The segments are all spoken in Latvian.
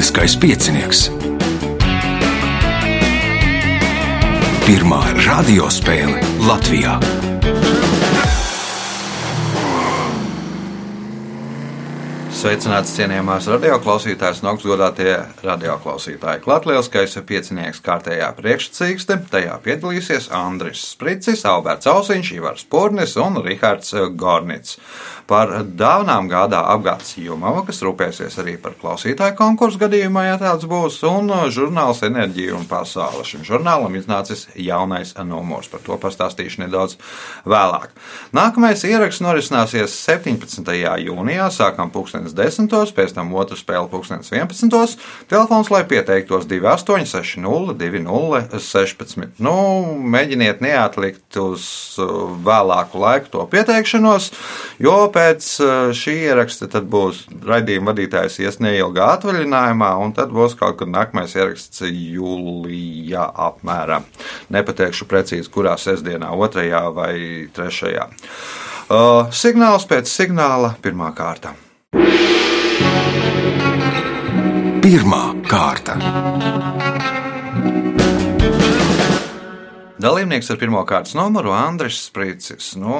Lieliskais piecinieks. Pirmā radiospēle Latvijā. Sveicināts cienījamās radioklausītājas un augstgadātie radioklausītāji. Latvijas piecinieks kārtējā priekšsacīkste, tajā piedalīsies Andris Spricis, Alberts Ausiņš, Ivars Pūrnis un Rihards Gornits. Par dāvanām gādā apgādes Jumava, kas rūpēsies arī par klausītāju konkursu gadījumā, ja tāds būs, un žurnāls Enerģija un pasaule. Šim žurnālam iznācis jaunais numurs, par to pastāstīšu nedaudz vēlāk. Nākamais ieraksts norisināsies 17. jūnijā, sākam 2010. pēc tam otru spēli 2011. Telefons, lai pieteiktos 2860 2016. Nu, mēģiniet neatlikt uz vēlāku laiku to pieteikšanos, jo pēc pēc eh, šī ieraksta būs raidījuma vadītājs ies neilgā atvaļinājumā, un tad būs kaut kad nākamais ieraksts jūlijā apmēram. Nepateikšu precīzi, kurā sestdienā, otrajā vai trešajā. Uh, signāls pēc signāla pirmā kārta. Pirmā kārta. Dalībnieks ar pirmā kārtas numuru Andris Sprīcis. Nu,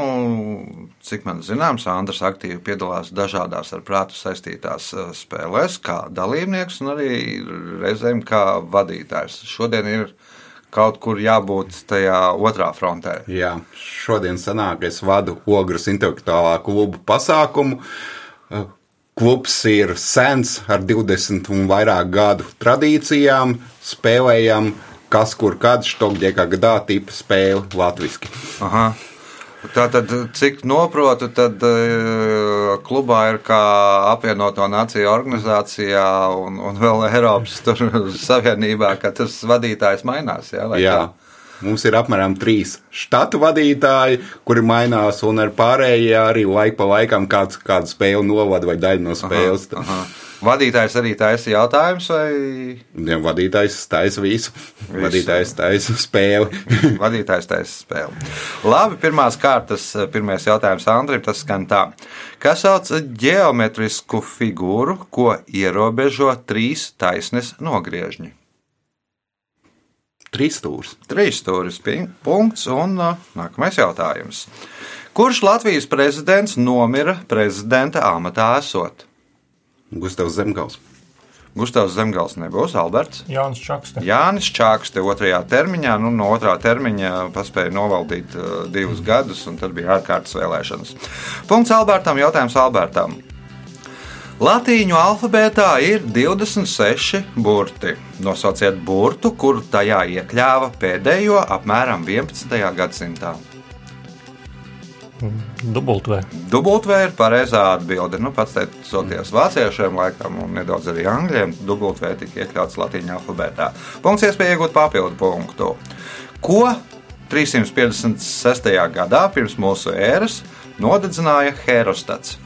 cik man zināms, Andris aktīvi piedalās dažādās ar prātu saistītās eh, spēlēs, kā dalībnieks un arī reizēm kā vadītājs. Šodien ir kaut kur jābūt tajā otrā frontē. Jā, šodien sanāk, es vadu Ogres intelektuālā kluba pasākumu. Eh, klubs ir sens ar 20 un vairāk gadu tradīcijām, spēlējam kas kur kad štokģēkā gadā tipa spēle latviski. Aha. Tātad, cik noprotu, tad uh, klubā ir kā apvienoto nāciju organizācijā un, un vēl Eiropas Savienībā, ka tas vadītājs mainās. Jā, jā. Mums ir apmēram trīs štatu vadītāji, kuri mainās, un ar pārējie arī laika pa laikam kāds, kādu spēli novada vai daļu no spēles. Aha, aha. Vadītājs arī taisa jautājumus, vai? Jā, vadītājs taisa visu. visu. Vadītājs taisa spēli. vadītājs taisa spēli. Labi, pirmās kārtas, pirmais jautājums Andrim, tas skan tā. Kas sauc ģeometrisku figūru, ko ierobežo trīs taisnes nogriežņi? Trīs stūris. Trīs stūris, punkts, un uh, nākamais jautājums. Kurš Latvijas prezidents nomira prezidenta amatā esot? Gustavs Zemgals. Gustavs Zemgals nebūs, Alberts. Jānis Čakste. Jānis Čakste otrajā termiņā, nu, no otrā termiņa paspēja novaldīt uh, divus gadus, un tad bija ārkārtas vēlēšanas. Punkts Albertam, jautājums Albertam. Latīņu alfabētā ir 26 burti. Nosauciet burtu, kuru tajā iekļāva pēdējo apmēram 11. gadsimtā. Dubultvē. Dubultvē ir pareizā atbilde. Nu, pats teicoties vāciešiem, laikam, un nedaudz arī angļiem, dubultvē tika iekļauts latīņu alfabētā. Punkts iespēja iegūt papildu punktu. Ko 356. gadā pirms mūsu ēras nodedzināja Herostats?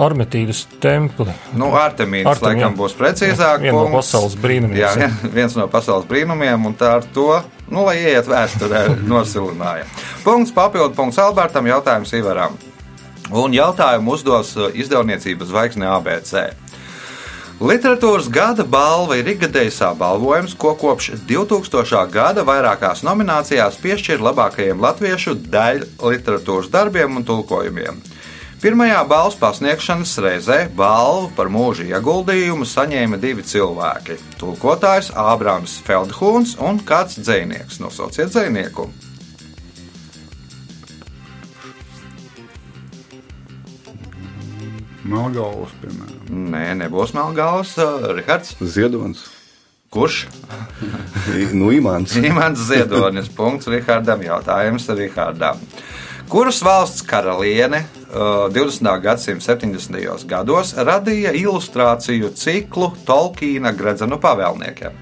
Armetīdas templi. Nu, Artemīdas Artem, laikam būs precīzāk. Viens no pasaules brīnumiem. Jā, viens no pasaules brīnumiem, un tā ar to, nu, lai ieiet vēsturē, nosilināja. Punkts papildu punkts Albertam, jautājums Ivaram. Un jautājumu uzdos uh, izdevniecības zvaigzne ABC. Literatūras gada balva ir ikgadējs apbalvojums, ko kopš 2000. gada vairākās nominācijās piešķir labākajiem latviešu daļu literatūras darbiem un tulkojumiem. Pirmajā balvas pasniegšanas reizē balvu par mūža ieguldījumu saņēma divi cilvēki - tulkotājs Ābrāms Feldhūns un kāds dzinieks. Nosauciet dzinieku! Melngāls, piemēram. Nē, nebūs Melngāls, uh, Rihards. Ziedonis. Kurš? nu, Imants. Imants Ziedonis. Punkts Rihardam. Jautājums Rihardam. Kuras valsts karaliene 20. Uh, gadsimta 70. gados radīja ilustrāciju ciklu Tolkiena gredzenu pavēlniekam.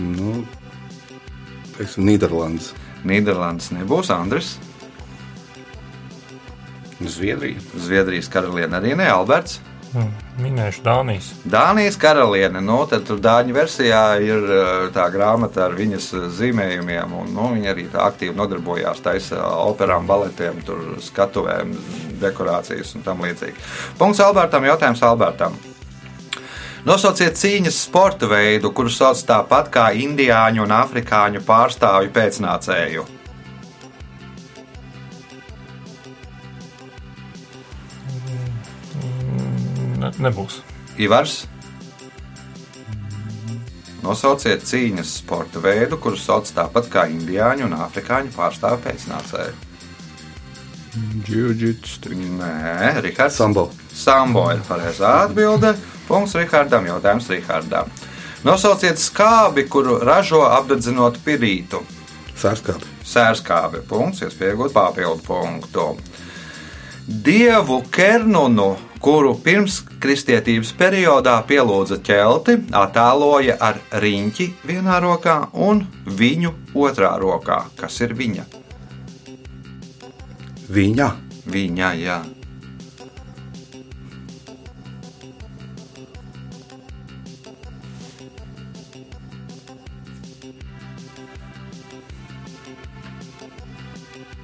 Nu, teiksim, Nīderlandes. Nīderlandes nebūs Andris. Zviedrija. Zviedrijas karaliene arī ne Alberts. Minēšu Dānijas. Dānijas karaliene, nu, tad tur Dāņu versijā ir eh, tā grāmata ar viņas eh, zīmējumiem, un nu, viņa arī aktīvi nodarbojās taisa operām, baletiem, skatuvēm, dekorācijas un tam līdzīgi. Punkts Albertam, jautājums Albertam. Nosauciet cīņas sporta veidu, kuru sauc tāpat kā indiāņu un afrikāņu pārstāvju pēcnācēju. Ne, nebūs. Ivars. Nosauciet cīņas sporta veidu, kuru sauc tāpat kā indiāņu un afrikāņu pārstāvju pēcnācēju. Jiu-jitsu. Nē, Rihards. Sambo. Sambo ir pareizā atbilde. Punkts Rihardam, jautājums Rihardam. Nosauciet skābi, kuru ražo apdedzinot pirītu. Sārskābi. Sērskābi. Punkts, iespējot papildu punktu. Dievu Kernunu, kuru pirms kristietības periodā pielūdza ķelti, attēloja ar riņķi vienā rokā un viņu otrā rokā. Kas ir viņa? Viņa. Viņa, jā.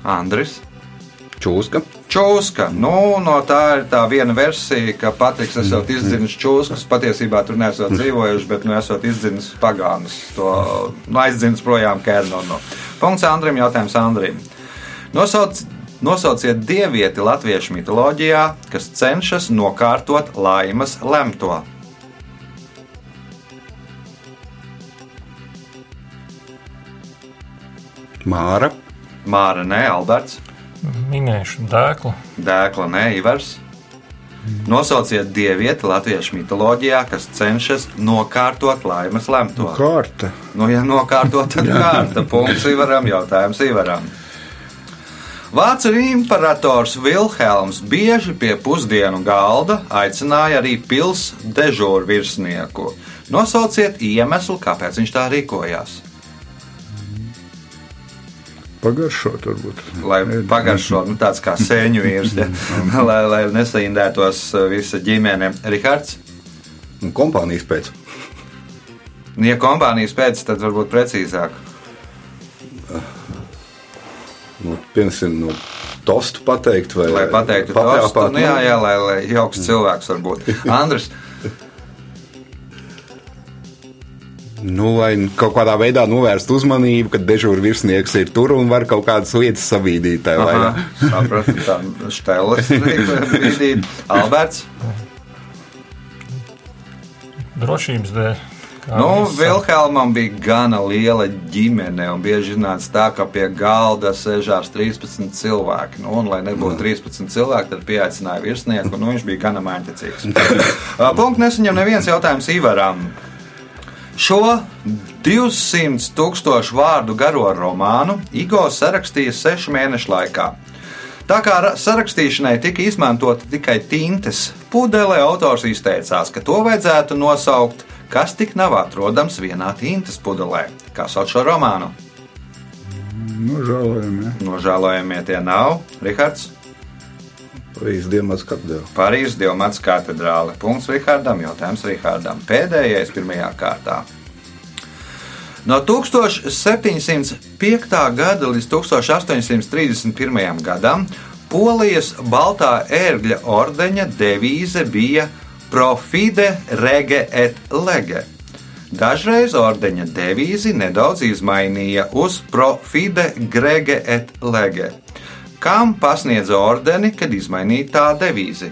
Andris. Čūska. Čūska. Nu, no tā ir tā viena versija, ka Patriks esot izdzinis čūskas. Patiesībā tur nesot dzīvojuši, bet nu esot izdzinis pagānus. To nu, aizdzinis projām Kernonu. Punkts Andrim, jautājums Andrim. Nosauc, nosauciet dievieti latviešu mitoloģijā, kas cenšas nokārtot laimas lemto. Māra. Māra, nē, Alberts, Minēšu dēklu. Dēkla, nē, Ivars. Nosauciet dievieti latviešu mitoloģijā, kas cenšas nokārtot laimas lemto. Kārta. Nu, ja nokārtot, tad kārta. Punkts Ivaram, jautājums Ivaram. Vācu imperators Vilhelms bieži pie pusdienu galda aicināja arī pils dežūru virsnieku. Nosauciet iemeslu, kāpēc viņš tā rīkojās. Pagaršot, varbūt. Lai pagaršo nu, tāds kā sēņu vīrs, ja? lai, lai nesaindētos visa ģimene. Rihards, Un kompānijas pēc. ja kompānijas pēc, tad varbūt precīzāk. Nu, piemēram, no tostu pateikt, vai Lai pateiktu, papļāpāt, tostu, nu, jā, jā, lai, lai jauks cilvēks varbūt. Andris, Nu, lai kaut kādā veidā novērstu uzmanību, kad dežūra virsnieks ir tur un var kaut kādas lietas savīdīt. sapratu, tā šteles brīdī. Alberts, Drošības dēļ. kā nu. Vilhelmam bija gana liela ģimene, un bieži nāca tā, ka pie galda sēžās 13 cilvēki. Nu, un, lai nebūtu 13 cilvēki, tad pieaicināja virsnieku, un nu, viņš bija gana māņķicīgs. Punkts nesaņem neviens jautājums Ivaram. Šo 200 tūkstošu vārdu garo romānu Igo sarakstīja sešu mēnešu laikā. Tā kā ra- sarakstīšanai tika izmantota tikai tintes pudele, autors izteicās, ka to vajadzētu nosaukt, kas tik nav atrodams vienā tintes pudelē. Kā sauc šo romānu? Nožēlojami. Ja? Nožēlojamie tie nav. Rihards, Parīzes dienas katedrā. Parīzes Dievmats katedrāle. Punkts Rihardam, jautājums Rihardam. Pēdējais pirmajā kārtā. No 1705. gada līdz 1831. gadam Polijas Baltā ērgļa ordeņa devīze bija Profide rege et lege. Dažreiz ordeņa devīzi nedaudz izmainīja uz Profide grege et lege. Kam pasniedza ordeni, kad izmainīja tā devīzi?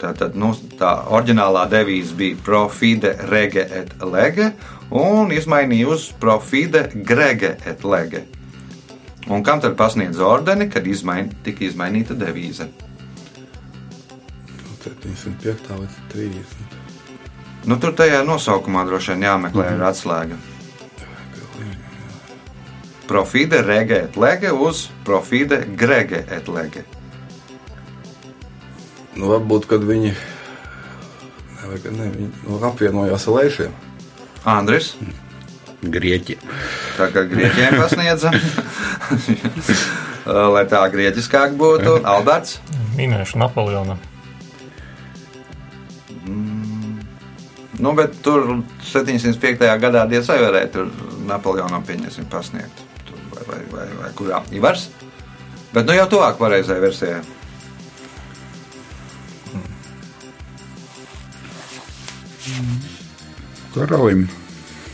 Tātad nu, tā oriģinālā devīze bija Profide rege et lege, un izmainīja uz Profide grege et lege. Un kam tad pasniedz ordeni, kad izmain, tika izmainīta devīze? 75. līdz 30. Nu, tur tajā nosaukumā droši vien jāmeklē mm -hmm. atslēga. Profide rege et lege uz Profide grege et lege. Nu, varbūt, kad viņi, ne, kad ne, viņi nu, apvienojās ar lēšiem. Andris, Grieķi. tā kā grieķiem pasniedza, lai tā grieķiskāk būtu, Alberts. Minēšu Napoleonam. Nu, bet tur 705. gadā diez vai varēja tur Napoleonam pieņemsim pasniegt. Vai, vai, vai, kurā Ivars? Bet nu jau tuvāk pareizai versijai. Karalim.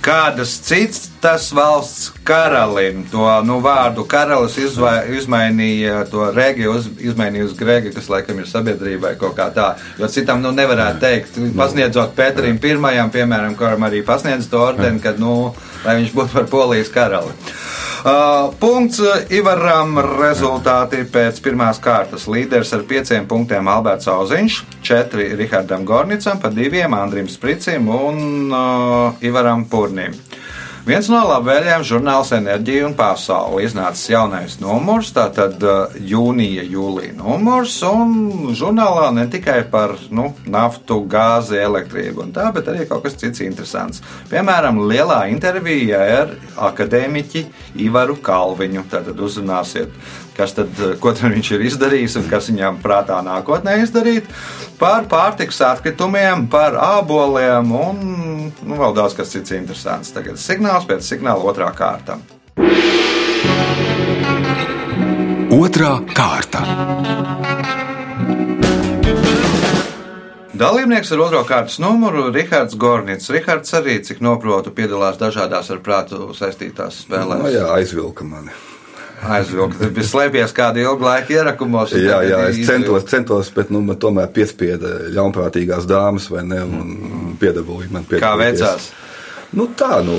Kādas citas valsts karalim to nu, vārdu karalis izvai, izmainīja, to regi uz, izmainīja uz grēgu, kas laikam ir sabiedrībai kaut kā tā. Jo citam nu, nevarētu teikt, pasniedzot Pēterim pirmajam, piemēram, kuram arī pasniedz to ordeni, kad, nu, lai viņš būtu par polijas karali. Uh, punkts Ivaram rezultāti pēc pirmās kārtas. Līderis ar pieciem punktiem Alberts Auziņš, četri Rihardam Gornicam, pa diviem Andrim Spricim un uh, Ivaram Purnim. Viens no labvēlējiem žurnāls Enerģija un Pasaule iznācis jaunais numurs, tātad uh, jūnija, jūlija numurs, un žurnālā ne tikai par nu, naftu, gāzi, elektrību un tā, bet arī kaut kas cits interesants. Piemēram, lielā intervija ar akadēmiķi Ivaru Kalviņu. Tātad uzzināsiet, kas tad, uh, ko tad viņš ir izdarījis un kas viņam prātā nākotnē izdarīt. Par pārtiks atkritumiem, par āboliem un nu, vēl daudz kas cits interesants. Tagad signāls pēc signāla otrā kārta. Otra kārta. Dalībnieks ar otro kārtas numuru - Rihards Gornits. Rihards arī, cik noprotu, piedalās dažādās ar prātu saistītās spēlēs. No, jā, aizvilka mani. Aizvilkt, tas bija slēpies kādu ilgu laiku ierakumos. Jā, jā, es centos, centos bet nu, man tomēr piespieda ļaunprātīgās dāmas, vai ne? Un piedabūja man pie Kā veicās? Nu, tā, nu,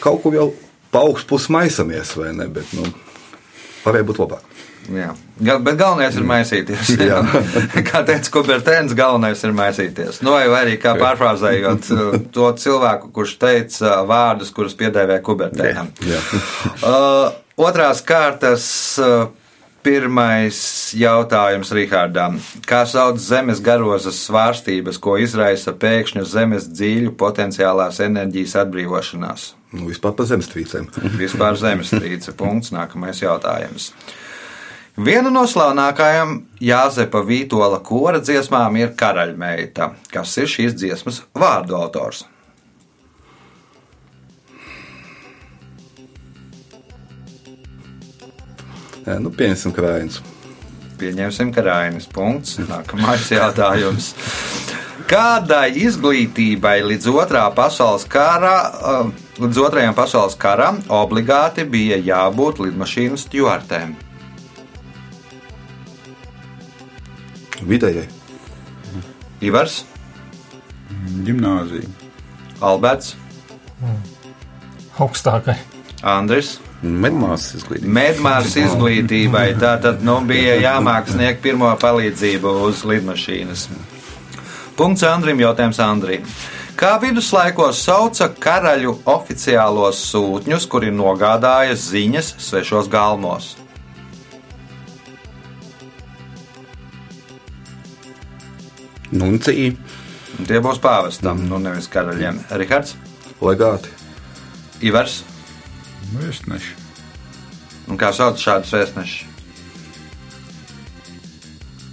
kaut kur jau paaugs pus maisamies, vai ne? Bet, nu, varēja būt labāk. Jā. Bet galvenais ir maisīties. Jā. kā teica Kubertēns, galvenais ir maisīties. Nu, vai arī kā pārfrāzējot uh, to cilvēku, kurš teica vārdus, kurus piedēvē Kubertēnam. Jā. Uh, otrās kārtas. Uh, Pirmais jautājums Rihardam. Kā sauc zemes garozas svārstības, ko izraisa pēkšņa zemes dziļu potenciālās enerģijas atbrīvošanās? Nu, vispār par zemestrīcēm. Vispār zemestrīce. Punkts. Nākamais jautājums. Viena no slavenākajām Jāzepa Vītola kora dziesmām ir Karaļmeita. Kas ir šīs dziesmas vārdu autors? Nu, pieņemsim krājumus. Pieņemsim, ka Rainis punkts. Nākamais jautājums. Kādai izglītībai līdz otrā pasaules kara, līdz otrajam pasaules karam obligāti bija jābūt lidmašīnu stjuartēm? Vidējai. Ivars, Gimnāzija. Alberts, augstākai. Andris. Medmāsas izglītība. Medmāras izglītībai tā tad nu, bija jāmāk sniegt pirmo palīdzību uz lidmašīnas. Punkts Andrim, jautājums Andrim. Kā viduslaikos sauca karaļu oficiālos sūtņus, kuri nogādāja ziņas svešos galmos? Nuncija. Tie būs pāvestam, nu nevis karaļiem. Rihards, Legāti. Ivars, Vēstneši. un kā sauc šādus vēstnešus?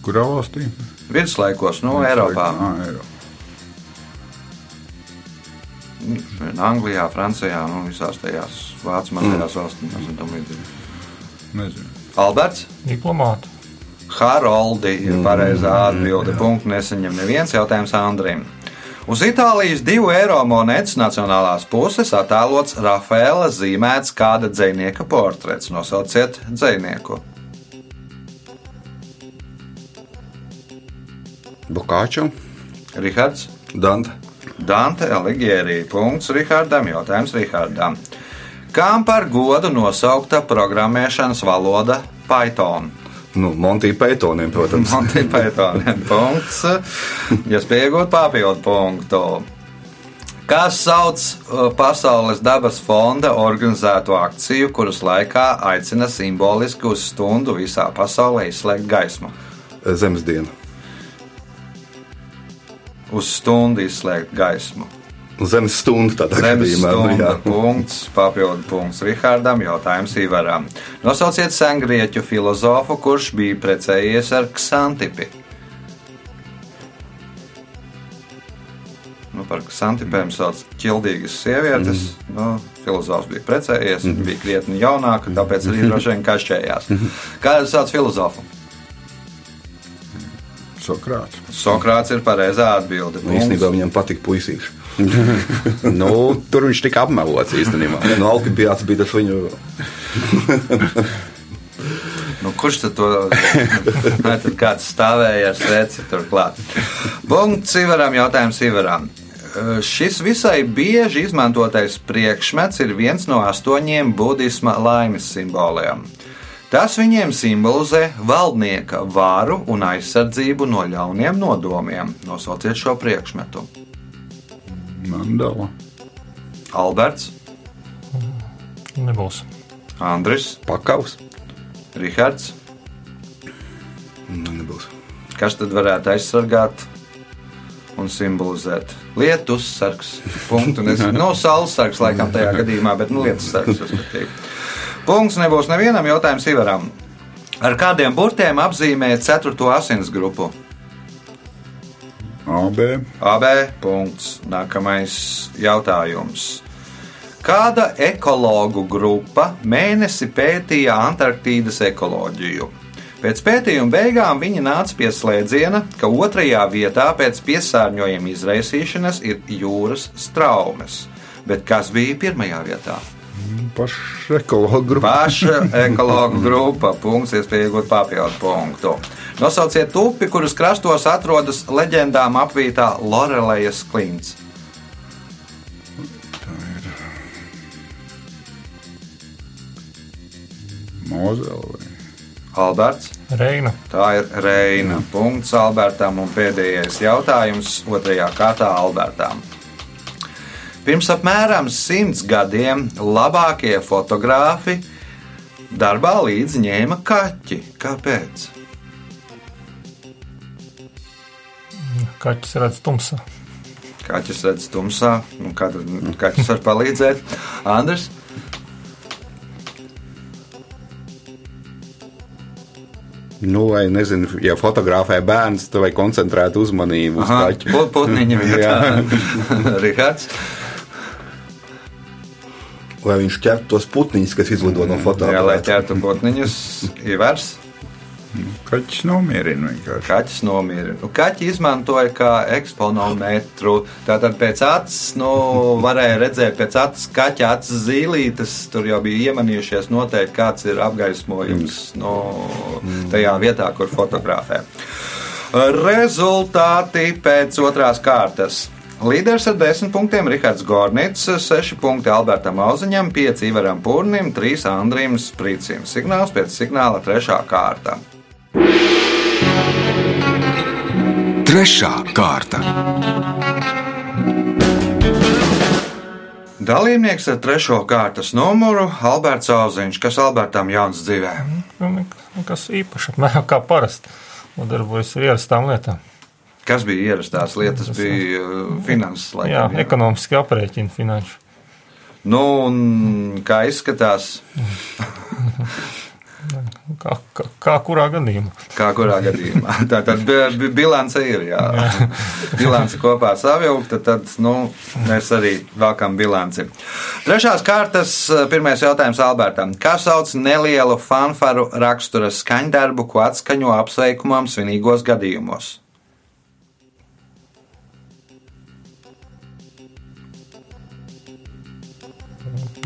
Kurā valstī? Viduslaikos, nu, Eiropā. Ah, Eiropā. Anglijā, Francijā, nu, visās tajās vācu mazajās valstīs un tam līdzīgi. Nezinu. Alberts, Diplomāti. Haroldi ir pareizā atbilde. Punktu nesaņem neviens jautājums Andrim. Uz Itālijas divu eiro monētas nacionālās puses attēlots Rafaela zīmēts kāda dzinieka portrets. Nosauciet dzinieku. Bukāču. Rihards, Dante. Dante Alighieri. Punkts Rihardam. Jautājums Rihardam. Kam par godu nosaukta programmēšanas valoda Python? Nu, Monty Pythoniem, protams. Monty Pythoniem punkts. Jūs pieejat papildu punktu. Kas sauc uh, Pasaules dabas fonda organizēto akciju, kuras laikā aicina simboliski uz stundu visā pasaulē izslēgt gaismu? Zemes diena. Uz stundu izslēgt gaismu. Zemes stunda tādā Zemes gadījumā. nu, stunda punkts, papildu punkts Rihardam, jautājums Ivaram. Nosauciet sengrieķu filozofu, kurš bija precējies ar Ksantipi. Nu, par santipēm sauc ķildīgas sievietes. Mm. Nu, filozofs bija precējies, mm. bija krietni jaunāka, tāpēc arī droši vien kašķējās. Kā jūs sauc filozofu? Sokrāts. Sokrāts ir pareizā atbilde. Nu, īstenībā viņam patika puisīši. nu, tur viņš tika apmelots īstenībā. Ja, no Alkibiāts bija tas viņu. Nu, kurš tad to Vai tad kāds stāvēja ar sveci turklāt? Punkts Ivaram, jautājums Ivaram. Šis visai bieži izmantotais priekšmets ir viens no astoņiem budisma laimes simboliem. Tas viņiem simbolizē valdnieka varu un aizsardzību no ļauniem nodomiem. Nosauciet šo priekšmetu. Mandala. Alberts, Nebūs. Andris, Pakaus. Rihards. Nu, nebūs. Kas tad varētu aizsargāt un simbolizēt? Lietus sargs. Punktu. Nezinu, no saules sargs laikam tajā gadījumā, bet nu, lietus sargs. Punkts nebūs nevienam jautājumam Sivaram. Ar kādiem burtiem apzīmē 4. asins grupu? AB. AB. Punkts. Nākamais jautājums. Kāda ekologu grupa mēnesi pētīja Antarktīdas ekoloģiju? Pēc pētījuma beigām viņi nāca pie slēdziena, ka otrajā vietā pēc piesārņojuma izraisīšanas ir jūras straumes. Bet kas bija pirmajā vietā? Paša ekologa grupa. Paša ekologu grupa. Punkts, iespēja iegūt papildu punktu. Nosauciet upi, kuras krastos atrodas leģendām apvītā Lorelejas klints. Mozela. Alberts. Reina. Tā ir Reina. Punkts Albertam un pēdējais jautājums otrajā kārtā Albertam. Pirms apmēram simts gadiem labākie fotografi darbā līdzi ņēma kaķi. Kāpēc? Kaķis redz tumsā. Kaķis redz tumsā, un kaķis var palīdzēt? Andrs, Nu, vai nezinu, ja fotografē bērns, tad vai koncentrēt uzmanību uz Aha, kaķu. put- putniņa vietā. Rihards, Lai viņš ķertu tos putniņus, kas izlido no jā, lai fotoaparāta. ķertu putniņus, Ivars. Kaķis nomierina vienkārši. Kaķis nomierina. Nu, kaķi izmantoja kā eksponometru. Tātad pēc acis, nu, varēja redzēt, pēc acis kaķa acis zīlītes. Tur jau bija iemanījušies noteikti, kāds ir apgaismojums no tajā vietā, kur fotografē. Rezultāti pēc otrās kārtas. Līderis ar 10 punktiem Rihards Gornits, 6 punkti Albertam Auziņam, 5 Ivaram Pūrnim, 3 Andrim Sprīcim. Signāls pēc signāla 3. kārta. Trešā kārta. Dalībnieks ar trešo kārtas numuru - Alberts Auziņš, kas Albertam jauns dzīvē. Nu, Kas īpaši, kā parasti. Nodarbojas ar ierastām lietām. Kas bija ierastās lietas, bija uh, finanses Jā, laikam. ekonomiski aprēķini finanšu. Nu, un kā izskatās, Kā, kā, kā kurā gadījumā? kā kurā gadījumā. Tā tad bi- bilance ir, jā. Bilance kopā savilkta, tad, nu, mēs arī vēlkam bilanci. Trešās kārtas uh, pirmais jautājums Albertam. Kā sauc nelielu fanfaru rakstura skaņdarbu, ko atskaņo apsveikumam svinīgos gadījumos?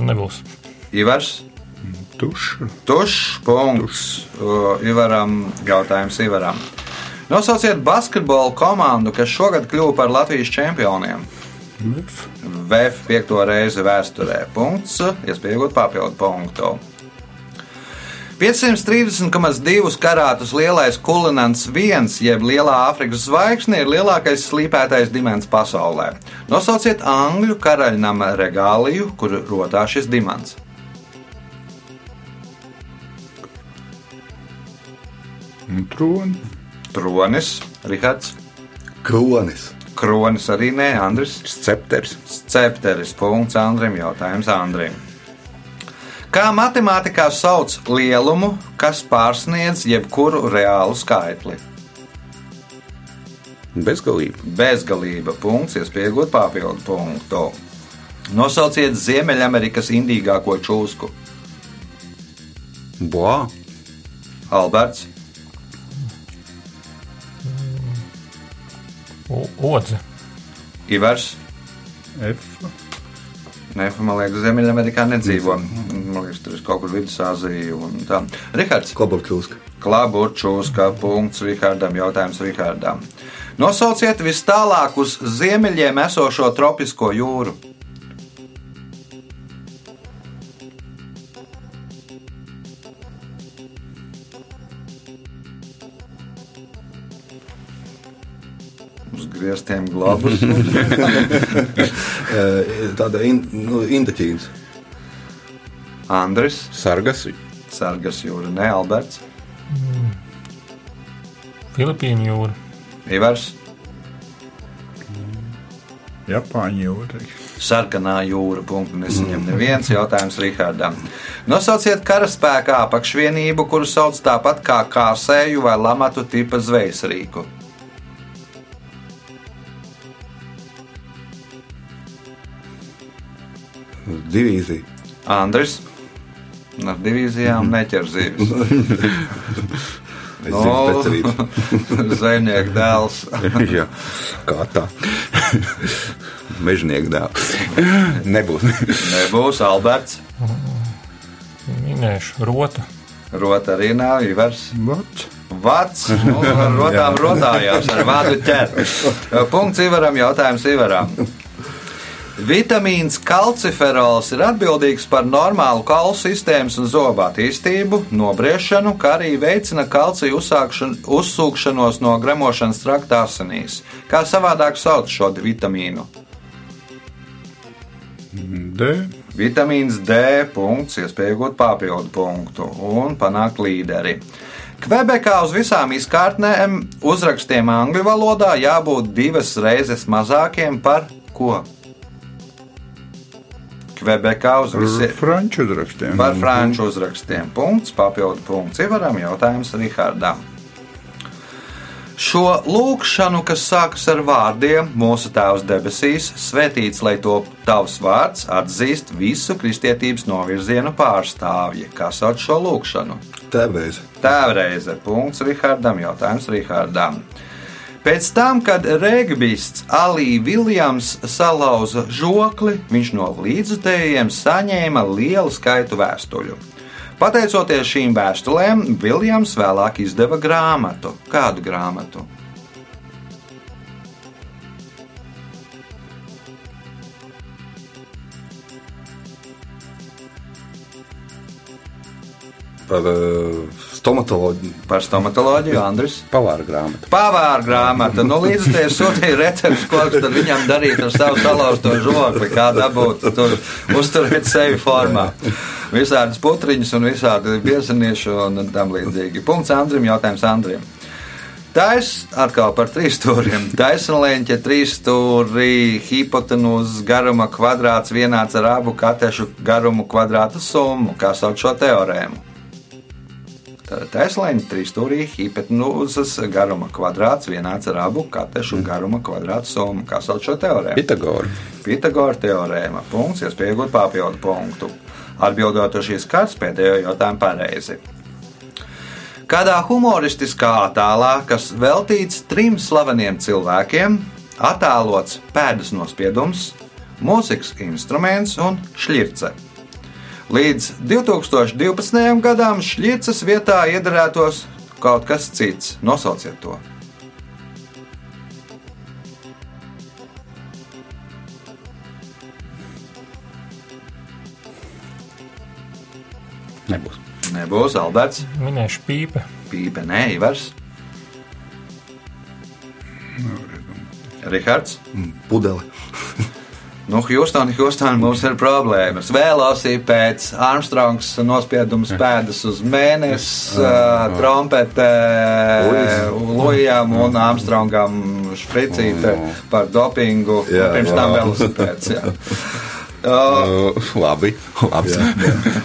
Nebūs. Ivars. Tušs. Tušs punkts. Uh, Ivaram jautājums Ivaram. Nosauciet basketbolu komandu, kas šogad kļuva par Latvijas čempioniem. VF piekto reizi vēsturē. Punkts. Iespēja iegūt papildu punktu. 530,2 karātus lielais kulinants viens, jeb lielā Āfrikas zvaigzne, ir lielākais slīpētais dimants pasaulē. Nosauciet angļu karaļnama regāliju, kur rotā šis dimants. Troni. Tronis, Rihards, Kronis. Kronis arī nē, Andris. Scepters. Cepteris. Punkts Andrim. Jautājums Andrim. Kā matemātikā sauc lielumu, kas pārsniedz jebkuru reālu skaitli? Bezgalība. Bezgalība. Punkts, iespējot papildu punktu. Nosauciet Ziemeļamerikas indīgāko čūsku. Boā, Alberts, O- Odze. Ivars. F. Nē, man liekas, Ziemeļamerikā nedzīvo. Man liekas, tur ir kaut kur Vidusāzija un tā. Rihards. Klaburčūska. Klaburčūska punkts Rihardam. Jautājums Rihardam. Nosauciet vis tālāk uz ziemeļiem esošo tropisko jūru. Uz grieztiem globus. Tāda in, nu, indaķīns. Andris, Sargas, Sargas jūra, ne Alberts, Filipīnu jūra. Ivars, Japāņu jūra. Sarkanā jūra. Punktu nesaņem neviens jautājums Rihardam. Nosauciet karaspēka apakšvienību, kuru sauc tāpat kā kāsēju vai lamatu tipa zvejas rīku. Divīzija. Andris. Ar divīzijām neķer zivis. Es zinu, specialības. Zvejnieks dēls. Jā, kā tā. Mežnieku dēls. Nebūs. Nebūs Alberts. Minēšu rota. Rota arī nav Ivars. Vats. Vats, nu, ar rotām rodājās, ar vādu ķer. Punkts Ivaram, jautājums Ivaram. Vitamīns kalciferols ir atbildīgs par normālu kaulu sistēmas un zobu attīstību, nobriešanu, kā arī veicina kalcija uzsūkšanos no gremošanas trakta asinīs. Kā savādāk sauc šo vitamīnu? D. Vitamīns D, punkts, iespēja iegūt papildu punktu un panākt līderi. Kvebekā uz visām izkārtnēm uzrakstiem angļu valodā jābūt divas reizes mazākiem par ko? Kvebekā uz visiem. Franču uzrakstiem. Par franču uzrakstiem. Punkts, papildu punkts. Ivaram jautājums Rihardam. Šo lūkšanu, kas sākas ar vārdiem Mūsu Tēvs debesīs, svētīts, lai to tavs vārds atzīst visu kristietības novirzienu pārstāvji. Kā sauc šo lūkšanu? Tēvreiz. Tēvreize. Punkts Rihardam. Jautājums Rihardam. Pēc tam, kad regbists Alī Viljams salauza žokli, viņš no līdzutējiem saņēma lielu skaitu vēstuļu. Pateicoties šīm vēstulēm, Viljams vēlāk izdeva grāmatu. Kādu grāmatu? Par uh, stomatoloģiju. Par stomatoloģiju, Andris. Pavāra grāmata. Pavāra grāmata. Nu, līdz tam sūtīja recepti, ko viņam darīt ar savu salauzto žokli, kā dabūt tur uzturēt sevi formā. Visādas putriņas un visādi biezenieši un tam līdzīgi. Punkts Andrim, jautājums Andrim. Tais atkal par trīs stūriem. Taisnleņķa trīs stūri, hipotenūzas garuma kvadrāts vienāds ar abu katešu garumu kvadrātu summu. Kā sauc šo teorēmu? Taisnleņķa trīs stūrī, hipotenūzas garuma kvadrāts vienāds ar abu katešu garuma kvadrātu summu. Kā sauc šo teorēmu? Pitagora. Pitagora teorēma. Punkts, iespēja iegūt papildu punktu. Atbildot uz šīs kārtas pēdējo jautājumu pareizi. Kādā humoristiskā attēlā, kas veltīts trim slaveniem cilvēkiem, attēlots pēdas nospiedums, mūzikas instruments un šķirce. Līdz 2012. gadam šķirces vietā iedarētos kaut kas cits. Nosauciet to! Nebūs. Nebūs Alberts, Minēšu pīpe. Pīpe, nē, Ivars, Rihards. Pudeli. Nu, Hjūstonā, Hjūstonā mums ir problēmas. Velosipēds, Armstrongs nospiedums pēdas uz mēnesi, uh, trompete Lujam un Armstrongam špricīte par dopingu. Jā, pirms tam velosipēds. Jā. Uh, labi. Labs.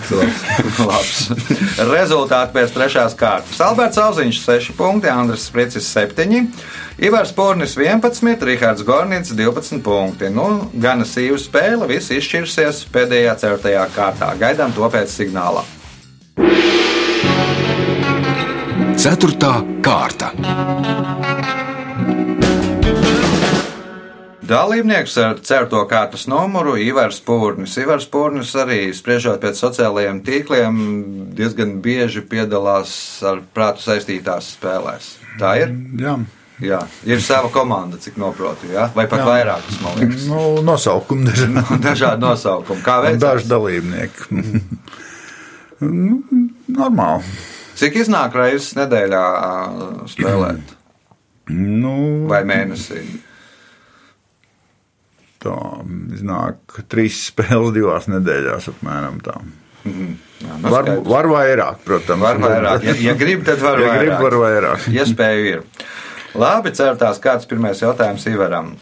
Labs. Rezultāti pēc trešās kārtas. Alberts Zauziņš 6 punkti, Andris Spricis 7, Ivars Pornis 11, Rihards Gornits 12 punkti. Nu, gana sīva spēle, viss izšķirsies pēdējā ceturtajā kārtā. Gaidām to pēc signāla. Ceturtā kārta. Dalībnieks ar certo kārtas numuru Ivars Pūrnis. Ivars Pūrnis arī spriežot pēc sociālajiem tīkliem diezgan bieži piedalās ar prātu saistītās spēlēs. Tā ir? Jā, Jā, ir sava komanda, cik noprotu, jā? vai pat vairākas, man liekas. nu, nosaukumi dažādi. Dažādi nosaukumi. Kā Un veicās? Daži dalībnieki. Nu, Normāli. Cik iznāk reizes nedēļā spēlēt? Nu, Vai mēnesī? Tā iznāk trīs spēles divās nedēļās apmēram tā. Jā, nu, Var, skaidrs. var vairāk, protams. Var vairāk. Ja, ja grib, tad var Ja vairāk. grib, var vairāk. Iespēju ir. Labi, certās kāds pirmais jautājums Ivaram.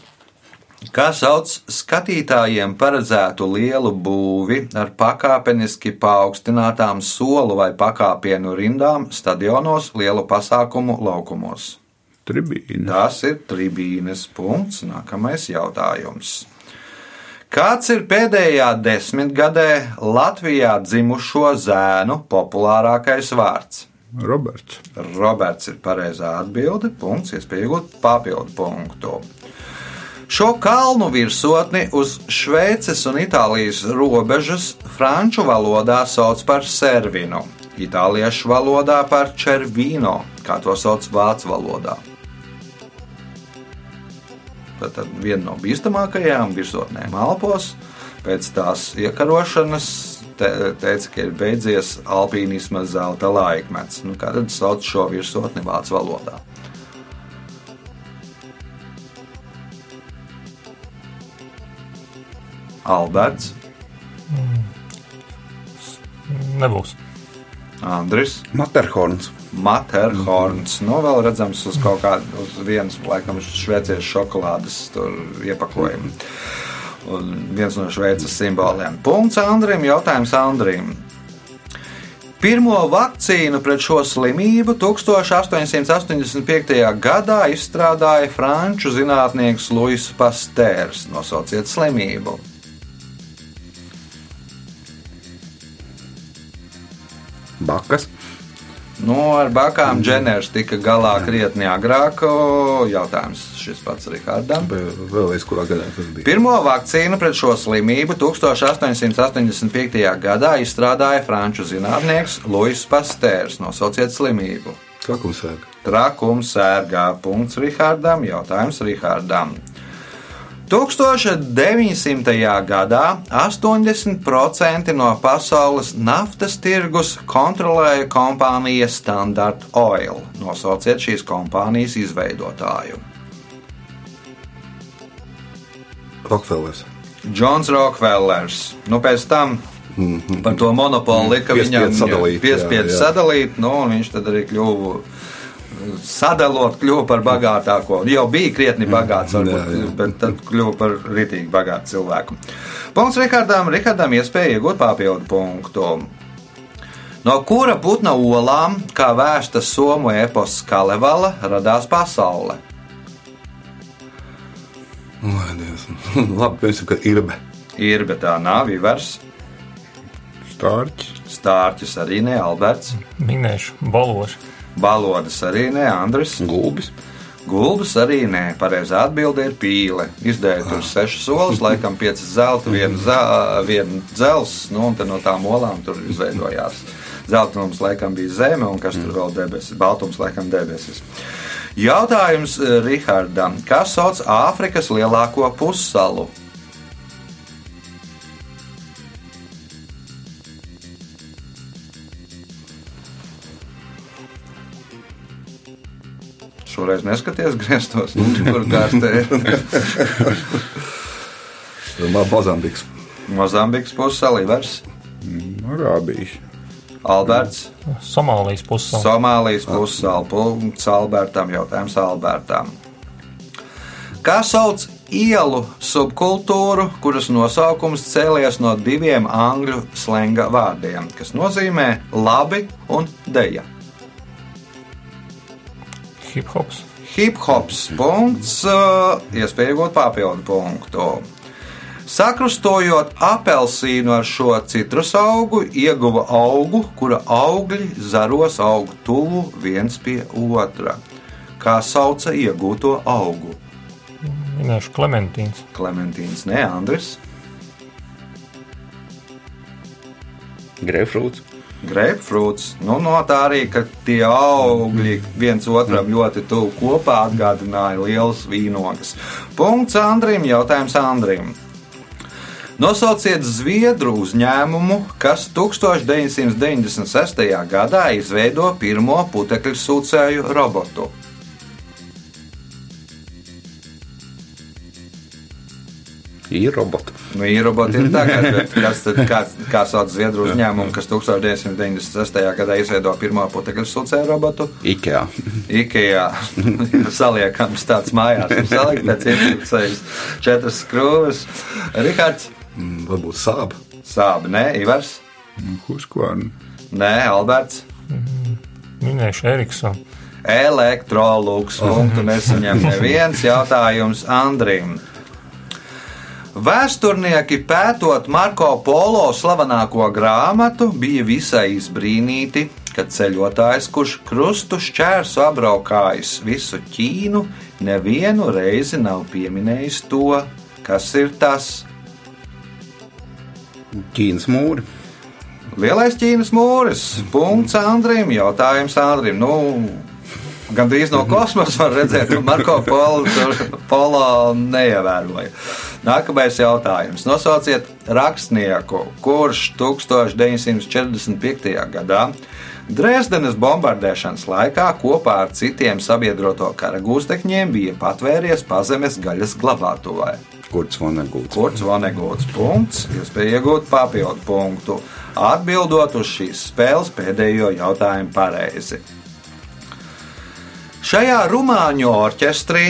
Kā sauc skatītājiem paredzētu lielu būvi ar pakāpeniski paaugstinātām solu vai pakāpienu rindām stadionos, lielu pasākumu laukumos? Tribīna. Tas ir tribīnes punkts. Nākamais jautājums. Kāds ir pēdējā desmitgadē Latvijā dzimušo zēnu populārākais vārds? Roberts. Roberts ir pareizā atbilde. Punkts, iespēja iegūt papildu punktu. Šo kalnu virsotni uz Šveices un Itālijas robežas franču valodā sauc par servinu, itāliešu valodā par červīno, kā to sauc vācu valodā. Tad viena no bīstamākajām virsotnēm Alpos pēc tās iekarošanas te, teica, ka ir beidzies alpīnisma zelta laikmets. Nu, kā tad sauc šo virsotni vācu valodā? Alberts, Nebūs. Andris, Materhorns. Materhorns. Nu, vēl redzams uz kaut kādas vienas, laikam, šveiciešu šokolādes iepakojumu. Un viens no šveices simboliem. Punkts Andrim, jautājums Andrim. Pirmo vakcīnu pret šo slimību 1885. gadā izstrādāja franču zinātnieks Luis Pastērs. Nosauciet slimību. Bakas. Nu, ar bakām Dženers tika galā krietni agrāk. Jautājums šis pats Rihardam. Vēlreiz, kurā gadā tas bija? Pirmo vakcīnu pret šo slimību 1885. gadā izstrādāja franču zinātnieks Luis Pastērs. Nosauciet slimību. Trakumsēga. Trakums sērgā. Punkts Rihardam. Jautājums Rihardam. 1900. gadā 80% no pasaules naftas tirgus kontrolēja kompānija Standard Oil. Nosauciet šīs kompānijas izveidotāju. Rokfellers. Džons Rokfellers. Nu, pēc tam par to monopolu lika Piespiedu viņam sadalīt, piespiedu jā, jā. sadalīt, nu, un viņš tad arī kļuva. Sadalot, kļuva par bagātāko. Jau bija krietni bagāts, varbūt, Jā, jā. bet tad kļuva par rītīgi bagātu cilvēku. Punkts Rikardam. Rikardam iespēja iegūt papildu punktu. No kura putna olām, kā vēsta somu epos Kalevala, radās pasaule? Labi, piemēram, ka irbe. Ir, bet tā nav Ivars, Stārķis. Stārķis arī ne Alberts, Minēšu, baloši. Balodas arī ne Andris. Gulbis. Gulbis arī nē, pareizā atbilde ir pīle. Izdēja tur sešas solis, laikam piecas zelta, viena, zel, viena dzels, nu, un no tām olām tur izveidojās. Zeltainums laikam bija zeme, un kas tur vēl debesis, baltums laikam debesis. Jautājums eh, Rihardam. Kas sauc Āfrikas lielāko pussalu? Šoreiz neskaties grieztos, kur kārstē ir. Mozambiks. Mozambikas pussala, Ivars, Arābijas. Alberts, Somālijas pusē. Somālijas pussala, punkts Albertam, jautājums Albertam. Kā sauc ielu subkultūru, kuras nosaukums cēlies no diviem angļu slenga vārdiem, kas nozīmē labi un deja. Hip hops. Hip hops punkts, uh, iespēja iegūt papildu punktu. Sakrustojot apelsīnu ar šo citrus augu, ieguva augu, kura augļi zaros aug tuvu viens pie otra. Kā sauca iegūto augu? Minēšu Klementīns. Klementīns, ne Andris, Grapefruits. Grapefruits. Nu, no tā arī, ka tie augļi viens otram ļoti tuvu kopā atgādināja lielas vīnogas. Punkts Andrim, jautājums Andrim. Nosauciet Zviedru uzņēmumu, kas 1996. gadā izveido pirmo putekļu sūcēju robotu. Ir roboti. Nu, ir roboti ir tagad, bet kas tad, kā, kā sauc Zviedru uzņēmumu, kas 1996. gadā izveido pirmo putekļu sūcēju robotu? IKEA. Ikea saliekams tāds mājās, salikt pēc iepirkējas četras skrūves. Rihards, Mm, Varbūt sāp. Sāba, nē, Ivars, Husqvarna. nē, Alberts. Minēšu Eriksonu. Elektrolūks punktu nesaņem neviens jautājums Andrim. Vēsturnieki pētot Marko Polo slavenāko grāmatu, bija visai izbrīnīti, ka ceļotājs, kurš krustu šķērsu apbraukājis visu Ķīnu, nevienu reizi nav pieminējis to, kas ir tas Ķīnas mūri. lielais Ķīnas mūris. Punkts Andrim, jautājums Andrim. Nu, Gan drīz no kosmosa var redzēt, ka Marko Polo polo neievēroja. Nākamais jautājums. Nosauciet rakstnieku, kurš 1945. gadā Dresdenes bombardēšanas laikā kopā ar citiem sabiedroto karagūstekņiem bija patvēries pazemes gaļas glabātuvē. Kurds Vonegūts. Kurts Vanegūts punkts, iespēja iegūt papildu punktu, atbildot uz šīs spēles pēdējo jautājumu pareizi. Šajā rumāņu orķestrī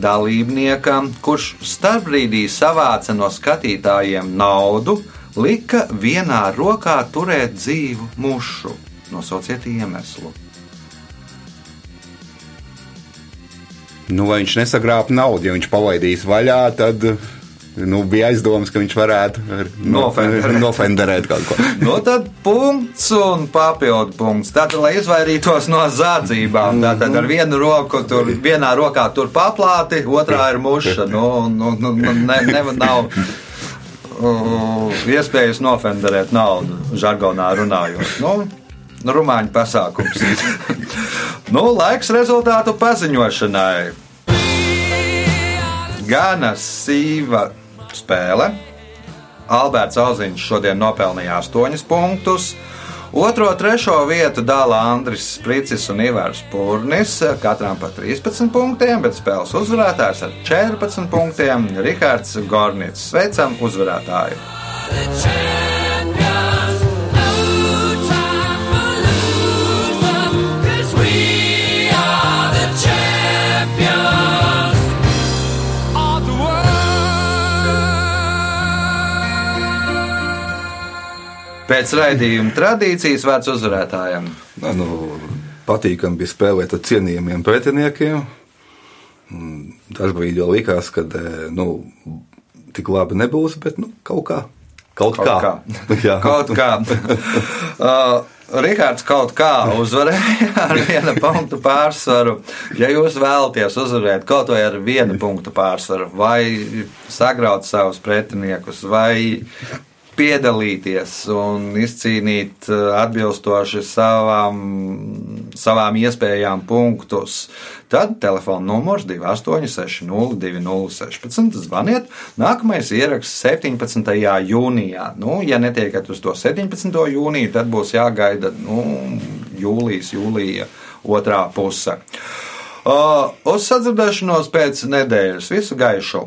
dalībniekam, kurš starpbrīdī savāca no skatītājiem naudu, lika vienā rokā turēt dzīvu mušu. Nosauciet iemeslu. Nu, vai viņš nesagrāba naudu, ja viņš palaidīs vaļā, tad nu, bija aizdoms, ka viņš varētu ar- Nofenderēt. nofenderēt kaut ko. Nu, tad punkts un papildu punkts. Tātad, lai izvairītos no zādzībām, tātad ar vienu roku tur, vienā rokā tur paplāti, otrā ir muša. Nu, nu, nu, nu, ne, ne, nav iespējas nofenderēt naudu, žargonā runājot. Nu, nu, Rumāņu pasākums. nu, laiks rezultātu paziņošanai. Gana sīva spēle. Alberts Alziņš šodien nopelnīja 8 punktus. Otro, trešo vietu dala Andris Spricis un Ivars Pūrnis, katram pa 13 punktiem, bet spēles uzvarētājs ar 14 punktiem - Rihards Gornits. Sveicam uzvarētāju! Pēc raidījuma tradīcijas vērts uzvarētājiem. Nē, Nu, patīkami bija spēlēt ar cienījamiem pretiniekiem. Mm, Dažbrīd jau likās, ka eh, nu, tik labi nebūs, bet nu, kaut kā. Kaut, Kaut kā. Jā. Kaut kā. Uh, Rihards kaut kā uzvarēja ar vienu punktu pārsvaru. Ja jūs vēlaties uzvarēt kaut vai ar vienu punktu pārsvaru, vai sagraut savus pretiniekus, vai piedalīties un izcīnīt uh, atbilstoši savām, savām iespējām punktus, tad telefona numurs 28602016 zvaniet. Nākamais ieraksts 17. jūnijā. Nu, ja netiekat uz to 17. jūniju, tad būs jāgaida nu, jūlijas, jūlija otrā puse. Uh, uz sadzirdēšanos pēc nedēļas. Visu gaišu!